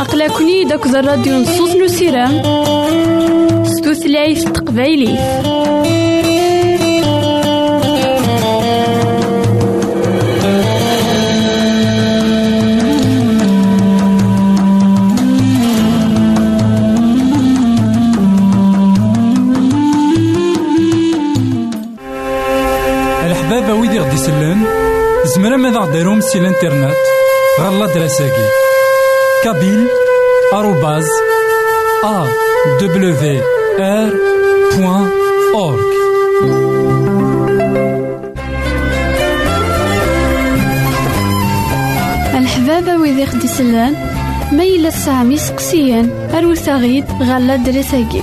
أقلكني داك الراديو نصوص نسيران ستوثلايف تقبايليه تمرم إذا غديرهم سي الانترنت غالا دراساكي. كابيل آروباز أ دبليو آر بوان أورك الحبابة ويدي خدي سلان ما يلا سامي سقسيان أروثاغيد غالا دراساكي.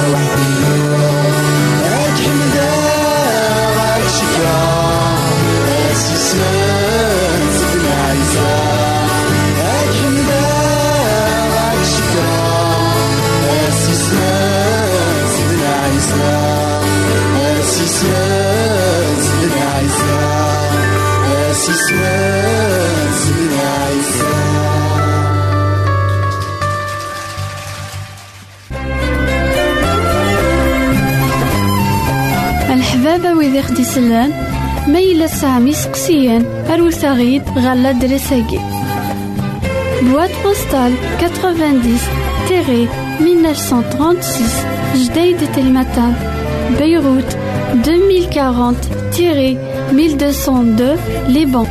gotta rock. سامي سقسيان أروساغيد غالا دريساكي. بواد بوستال 90 تيري 1936 جديد تلمتان بيروت 2040 تيري 1202 لبنان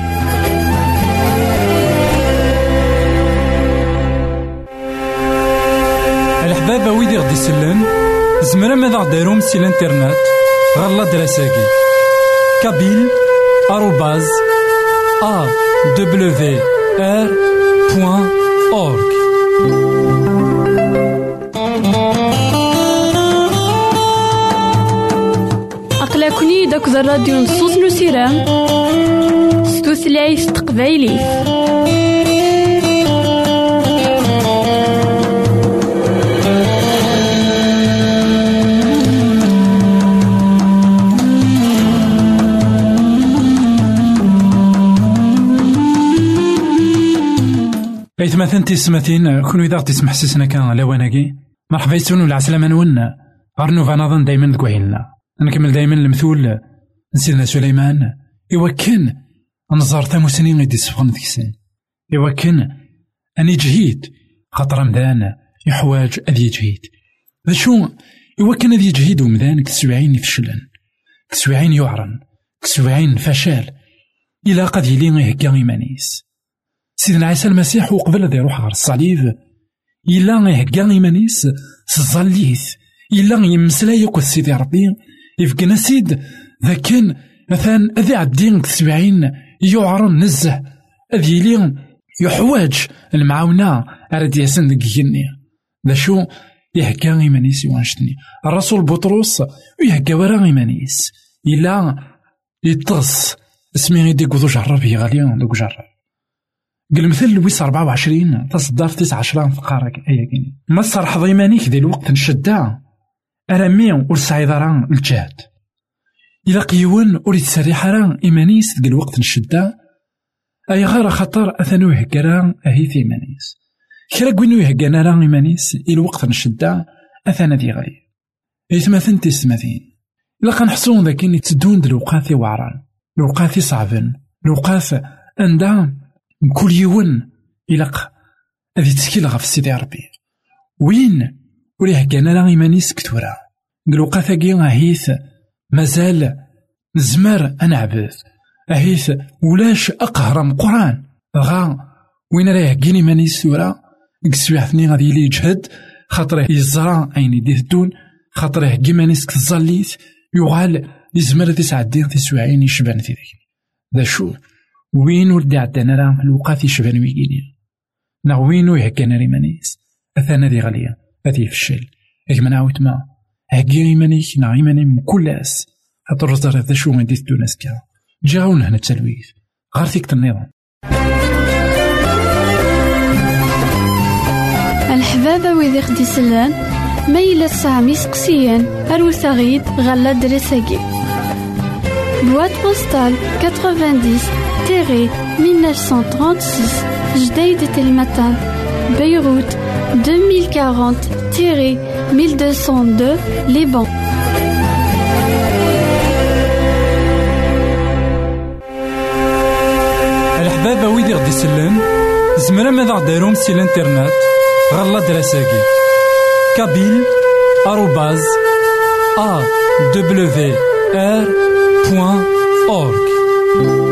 الحبابة ويدي غدي يسلن زمرا ماذا غديرهم سي الإنترنت؟ غالا دراساكي كابيل بوان أورك أقلكني داك الراديو نصوص نسيرام ستوثلايف تقبايلي أيتما تيسمتين كون إذا تسمح سيسنا كان لواناكي مرحبا يسون ولا عسلامة نون غارنوفا نظن دايما ذكوهيلنا نكمل دايما المثول. نسيدنا سليمان. إوا كان نزار ثاموسنين غيدي سفغن ذيك إوا كان أني جهيد خاطر مدان يحواج أذي يجهيد ذا شو إوا كان أذي يجهيد ومدان كسبعين يفشلن كسبعين يعرن كسبعين فشل إلا قد يلي يهكا إيمانيس سيدنا عيسى المسيح وقبل هذا يروح غير الصليب إلا يهكا إيمانيس سزاليث إلا يمسلاي يقول سيدي ربي يفقنا سيد ذا كان مثلا أذي عدين سبعين يعرن نزه أذي يلي يحواج المعاونة أرد ياسن جني ذا شو؟ يهكا إيمانيس يوانشتني. الرسول بطرس يهكا ورا إيمانيس إلا يطغس اسمي غيدي قضو جرب هي غاليا دوك جرب. قل مثل لويس 24 تصدر في 9 عشرة فقارك أيا كيني ما تصرح ضيمانيك ذي الوقت نشدا أرامي ور سعيد راه الجهد إلا قيون ور يتسريح راه إيمانيس ذي الوقت نشدا أي غير خطر أثنو يهكرا أهي في إيمانيس. كرا قوينو يهكانا راه إيمانيس الوقت نشدا أثنا ذي غالي إثماثن تسماثين إلا كنحسون ذاك تدون الوقات وعران. الوقات صعبن. الوقات أندا كل يوم إلق تسكيل غف سيدي ربي. وين؟ وليه كان لا إيمانيس كتورا قلوقا ثاقي أهيث مازال نزمر أنعبث أهيث ولاش أقهرم قرآن. غا وين راه كين إيمانيس ورا؟ كسويحتني غادي يلي يجهد. خاطره يزرع أين يديه دون خاطره كيمانيس كتزاليث يغال يزمر تسعدين تسوعين يشبان ذيك. ذا شو؟ وين ولدي عدنا راه الوقات يشبان ويكيني نا وين ويهكانا ريمانيس أثانا ذي غالية أذي يفشل إجمع نعاود ما. هكي إيمانيك نا إيماني من كل أس. خاطر رزار ذا شو غادي تدوناس كا جاون هنا التلويث غار فيك النظام الحبابة ويدي خدي سلان ميلا سامي سقسيان أروساغيد غالا دريساكي بواد بوستال 90 تيري 1936 جديد تلمتان بيروت 2040 تيري 1202 لبنان الحبابة ويدي غدي يسلن زمرا ماذا غديرهم سي الإنترنت؟ غالا دراساكي. كابيل آروباز أ دبليو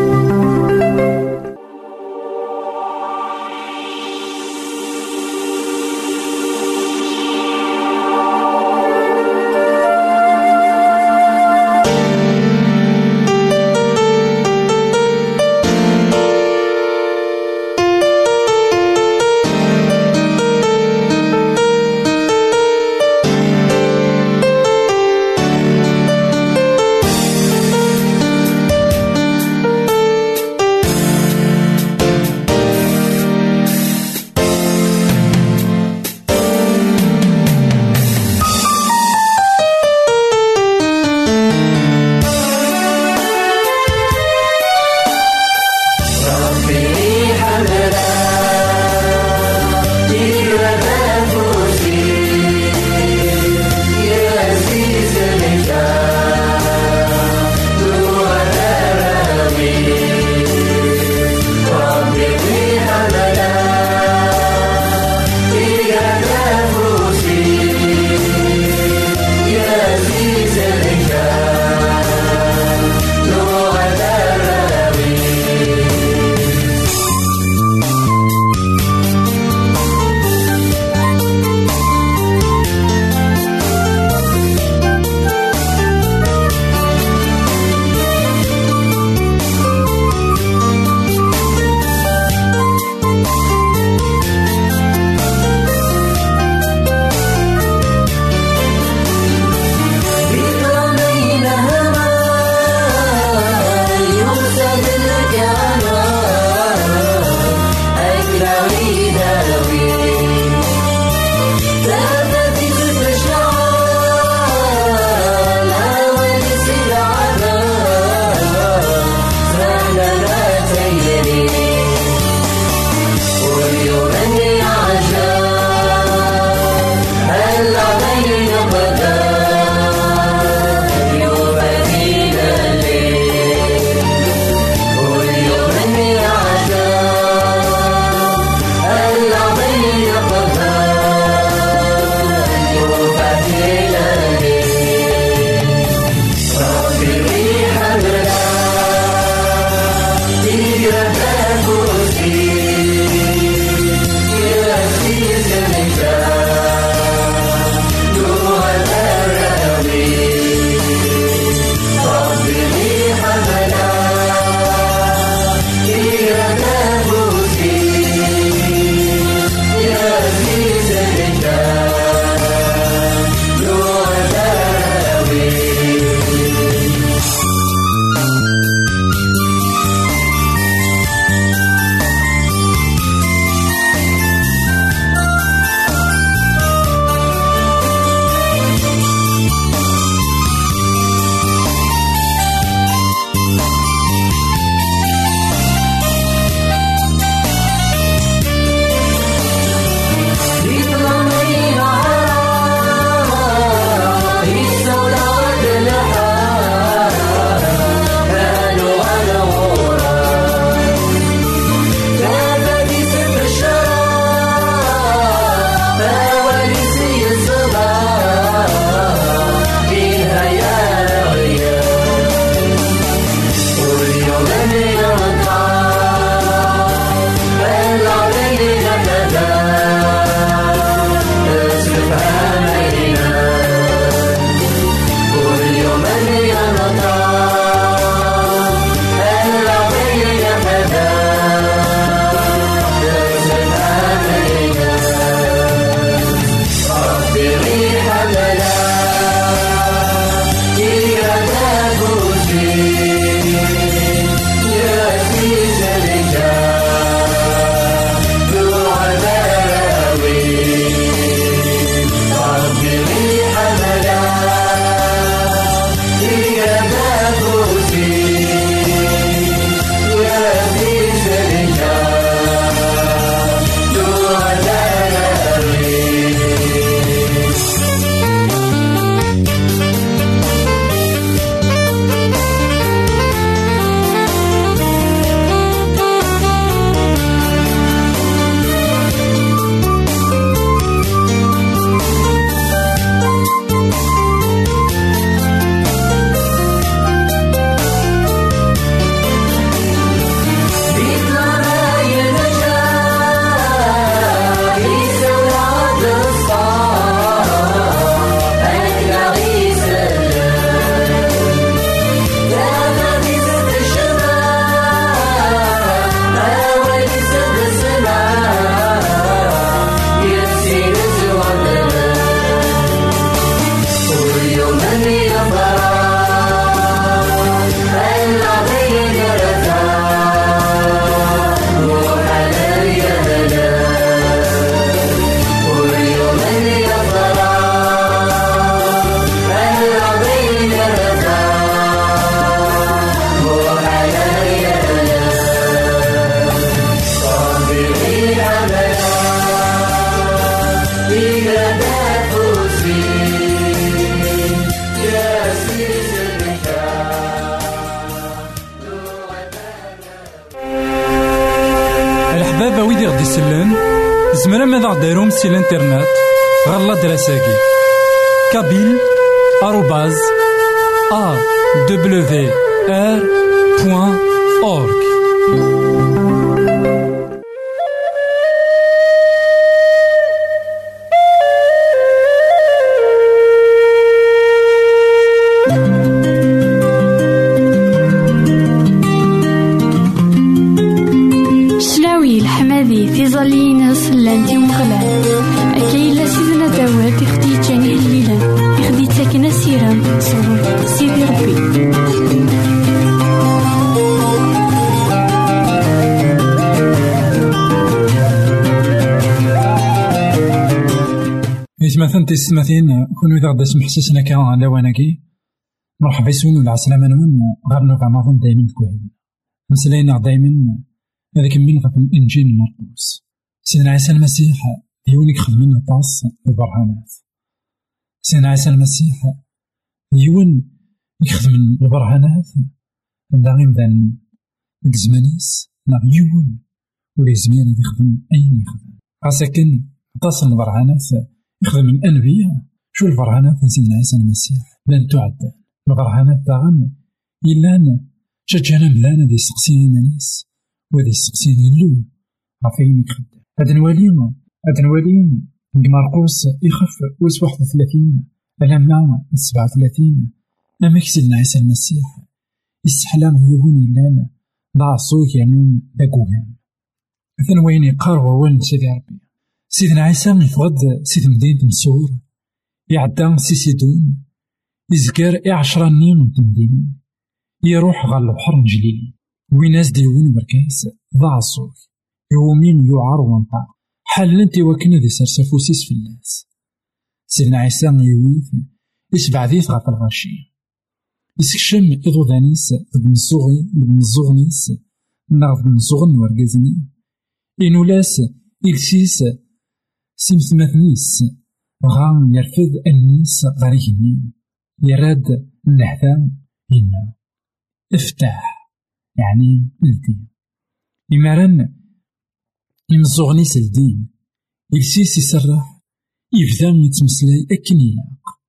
ماذا غديرهم سي الانترنت غالا دراساكي كابيل آروباز أ مثلا تيستماثين كون إذا غدا سمح سسنا كان لواناكي مرحبا يسون ولا عسلامة نون غير نوفا نظن دايما تكوين مسلاينا دايما هذاك من غير الإنجيل مرقوس. سيدنا عيسى المسيح يونيك خدمنا طاس البرهانات. سيدنا عيسى المسيح يون يخدم البرهانات. عندها غير مدان زمانيس نا يون. ولا زمير يخدم أين يخدم؟ كان طاس البرهانات. يخدم الأنبياء شو البرهانات نسينا عيسى المسيح. لن تعد. البرهانات تاعنا إلا شجعنا ملانا دي سقسين مانيس ودي سقسين اللو عفين يخدم. هاد نوالي هاد نوالي مرقوس يخف ويس واحد وثلاثين ألما سبعة وثلاثين. أما كسلنا عيسى المسيح. يستحلام يهون إلا ضاع صوت يعني داكوهان مثلا وين يقار وين سيدي ربي. سيدنا عيسى يفقد سيد مدينة مسور يعدى سي سيدون يزكر عشرة نين من تمدين يروح غال البحر نجليل ويناس ديون مركز ضاع الصوت يومين ونطاق حال انت وكنا ذي سرسفوسيس في الناس. سيدنا عيسى يويث يسبع ذيث غاف الغاشي. يسكشم إضوذانيس ذن الزغي ذن الزغنيس ناغ ذن الزغن ورقازني إنولاس إلسيس سيمثمثنيس غا يرفد النيس غريهني يراد النهثا إنا افتح يعني الدين إمارن يمزغنيس الدين إلسيس يسرح يبدا يتمسلاي أكن يلاق.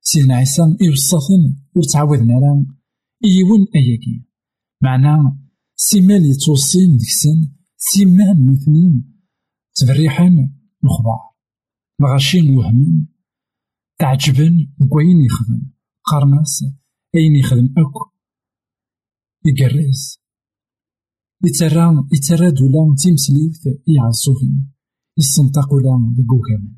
سيدنا عيسى إوصافن ور تعاودنا راه إيون أياكي. معناه سيمال يتوصين ديكسن سيمال مثنين تبريحان الأخبار مغاشين وهمن تعجبن كوين يخدم. قرناس أين يخدم أكو يقرز. يترى يترى دولا تيمسليوت يعصوفن يستنطق ولا يقوكامن.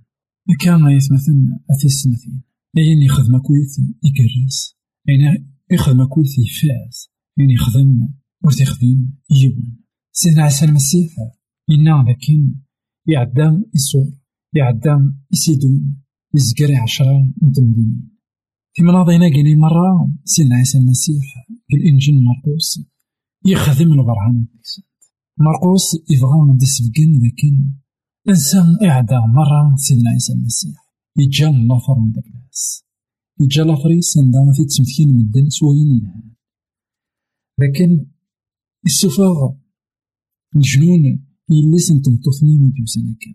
كان يتمثل أثيسمثين أين يخدم كويت يقرز. أين يخدم كويت يفاز أين يخدم ورتيخدم يون سيدنا عيسى المسيح إنا لكن يعدى يصور يعدى يسيدون يزكري عشرة متمدينين في مناضينا كيني مرة سيدنا عيسى المسيح في الإنجيل مرقوس يخدم البرهان مرقوس يبغى ندي سبقين لكن إنسان إعدى مرة سيدنا عيسى المسيح. يجا لافر من داك الناس. يجا لافريس عندها في تمثيل مدن سوين يلهان لكن السفاغ الجنون يليس نتمطوثني مديو سنة كان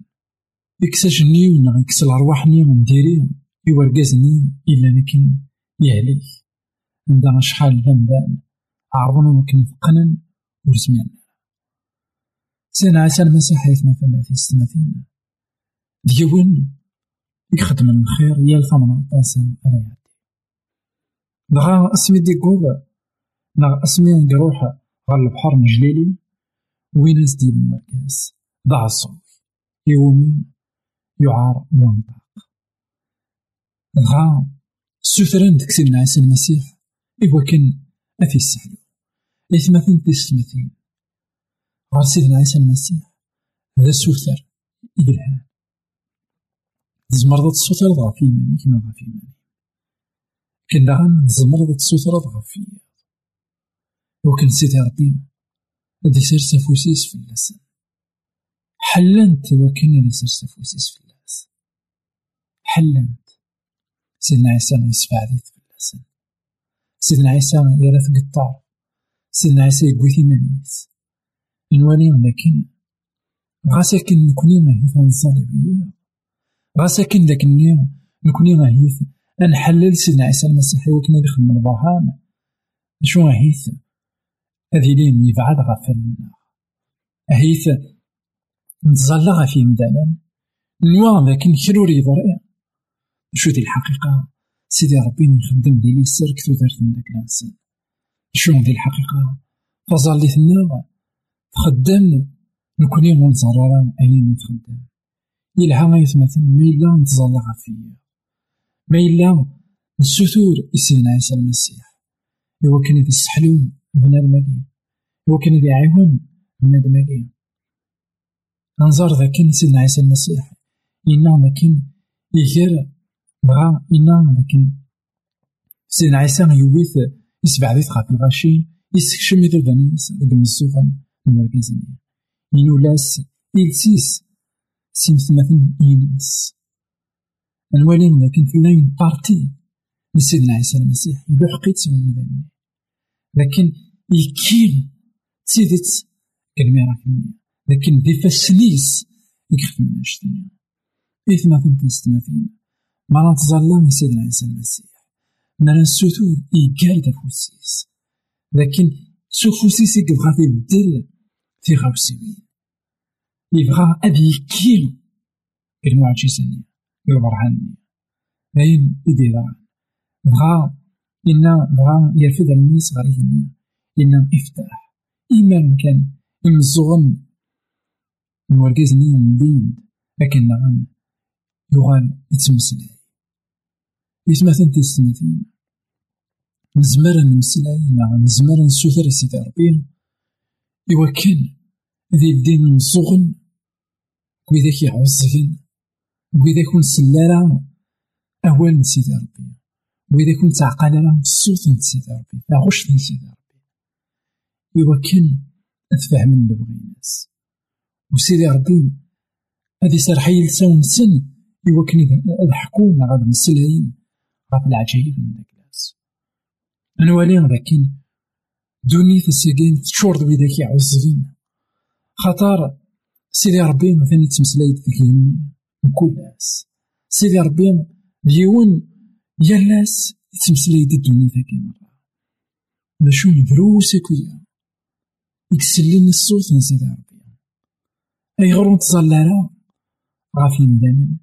إكساجني ونا إكس الأرواحني نديري إورقازني إلا لكن يهليك. عندنا شحال لمدان عرضنا وكن فقنا ورزمين سينا عيسى المسيح مثلا في السماثين ديون يخدم الخير يا الثمرة طاسا أنا يعدي دغا أسمي دي قوض نا أسمي نروح غال البحر نجليلي. وين ديون وركاس ضاع الصوت يومي يعار منطق. دغا سوثران ديك سيدنا عيسى المسيح إوا كان أفي السحلو. إثمثين تيستمثين غار سيدنا عيسى المسيح هذا سوثر إبرهان تزمرض تسوثر غا في مانيك ما غا في ماني. كان داغن تزمرض تسوثر غا في وكان سيدي ربي سير سافوسيس في اللسان حلنت سير سافوسيس في اللاس حلنت. سيدنا عيسى ما يسفع عديت في اللسان سيدنا عيسى يرث قطار. سيدنا عيسى يقوي ثمانيس. نوالي لكن غاس أكن نكوني غاهيث نصلي بيا. غاس أكن داك النيم نكوني غاهيث نحلل سيدنا عيسى المسيح وكنا يخدم البرهان. شو غاهيث هذه لين يبعد غفلنا هيث نتظلى غفي مدانا نوا لكن كرور يضرع. شو دي الحقيقة؟ سيدي ربي نخدم ديالي السر كتو دارت من داك الانسان شو دي الحقيقة؟ فظليتنا تخدم. نكوني منزررا أين نتخدم. يلها غيتمثل ميلا نتظلى غفيا ما إلا نسوثور إسينا عيسى المسيح. إوا كان يدي السحلو بنادم إوا كان يدي عيون بنادم أنظر ذاك سيدنا عيسى المسيح إنا لكن يجر بغا إنا لكن سيدنا عيسى يويث يسبع ذي تخاف الغاشي يسكشم يدو دانيس دق مزوغن المركزني إنو لاس إلسيس سيمثمثن الوالين لكن ثلاين بارتي من سيدنا عيسى المسيح يدو حقيت سيون مدني لكن يكيل تيدت كلمة راكني لكن دي فاسنيس يكخف من أشتني إثماثن تيستماثين ما نتظلم سيدنا عيسى المسيح. ما نسوتور إيكال فوسيس لكن سوفوسيس يبغى يبدل في غاوسيوين يبغى أبي يكيل المعجزة البرهان باين يدير بغا إنا بغا يرفد الناس غريب إنا إفتاح إيمان كان. إمزغن نورجزني من بين. لكن نغن. يغال يتمسلاي يتمثل تيستمثين نزمر نمسلاي نغ نزمر نسوثر سيدي ربي. كان ذي الدين نصغن وإذا يعوزغن وإذا كون سلارا أول نسيدي ربي. وإذا كنت عقل راه الصوت نسيدي ربي غش نسيدي ربي. إوا كان أتفهم اللي بغي الناس. وسيدي ربي هادي سرحي لسان سن إوا كان هاد حكونا غاد مسلاين غاف العجايب من داك الناس. نوالي لكن دوني الساكين تشور بذاك يعوزين خاطر سيدي ربي مثلا يتمسلاي تكلمني كل ناس سيدي ربي ديون يالاس يتمسلاي دي الدنيا ذاك مرة باشو مدروسة كويا يكسلني الصوت من سيدي ربي. أي غرو تظللا غاف المدانا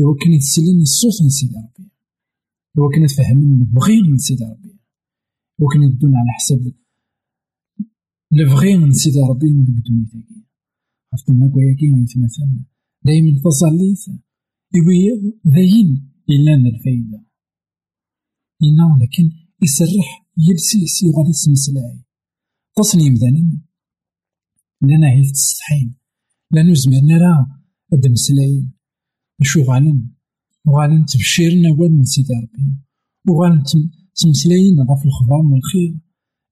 إوا كان يتسلن الصوت من سيدي ربي. إوا كان تفهمن البغي من سيدي ربي. إوا كان يدون على حسب البغي من سيدي ربي من ديك الدنيا تاكي. عرفت ما كوياكي يتمثل دايما تظليت يويض ذاين إلا الفايدة. إنا لكن يسرح يلسيس يغالي سمسلاي تصني مدانا. لنا هي تستحين لانو زمرنا راه هاد المسلاين شو غالن وغالن تبشيرنا وال من سيدي ربي وغالن تمسلاين غاف الخبار من الخير.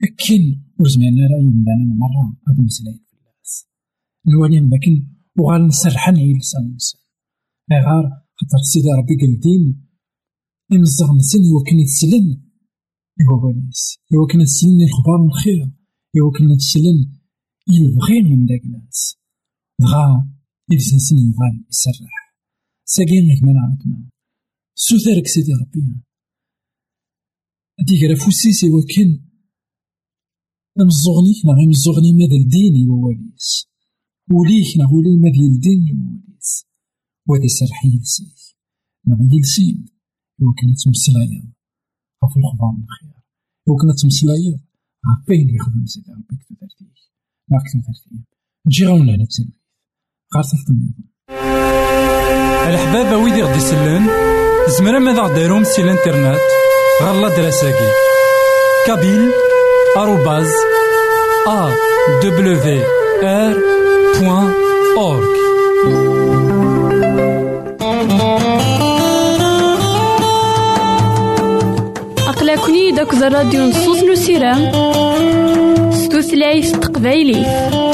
أكن وزمرنا راه يمدانا مرة هاد المسلاين في الناس. نوالي لكن وغالن سرحان لسان الإنسان. غار خاطر سيدي ربي قال دين إمزغ نسن يوكن يتسلن إوا واليس يوكن يتسلن الخبار من الخير يوكن يتسلن يبغي من داك الناس. دغا إلسنسن يغال يسرح. ساقين لك نعاود ما. سوثارك سيدي ربي. ديك راه فوسيس وكن نمزغنيك نا غير مزغني ماذا الدين وواليس وليك نا ولي ماذا الدين وواليس وهذا سرح يلسيك نا يلسين وكن تمسلايا غف الخبار الخير. وكن تمسلايا غف فين يخدم سيدي ربي كتو دارتيه ما كتو دارتيه نجي غاونا نتسلم غارتك النظام. الحبابة ويدي غدي يسلن زمرا ماذا غديرهم سي الإنترنت؟ غالا دراساكي كابيل آروباز أ دبليو آر بوان أورك أقلكني داك الراديو نصوص نسيرام ستوثلايف تقبايلي.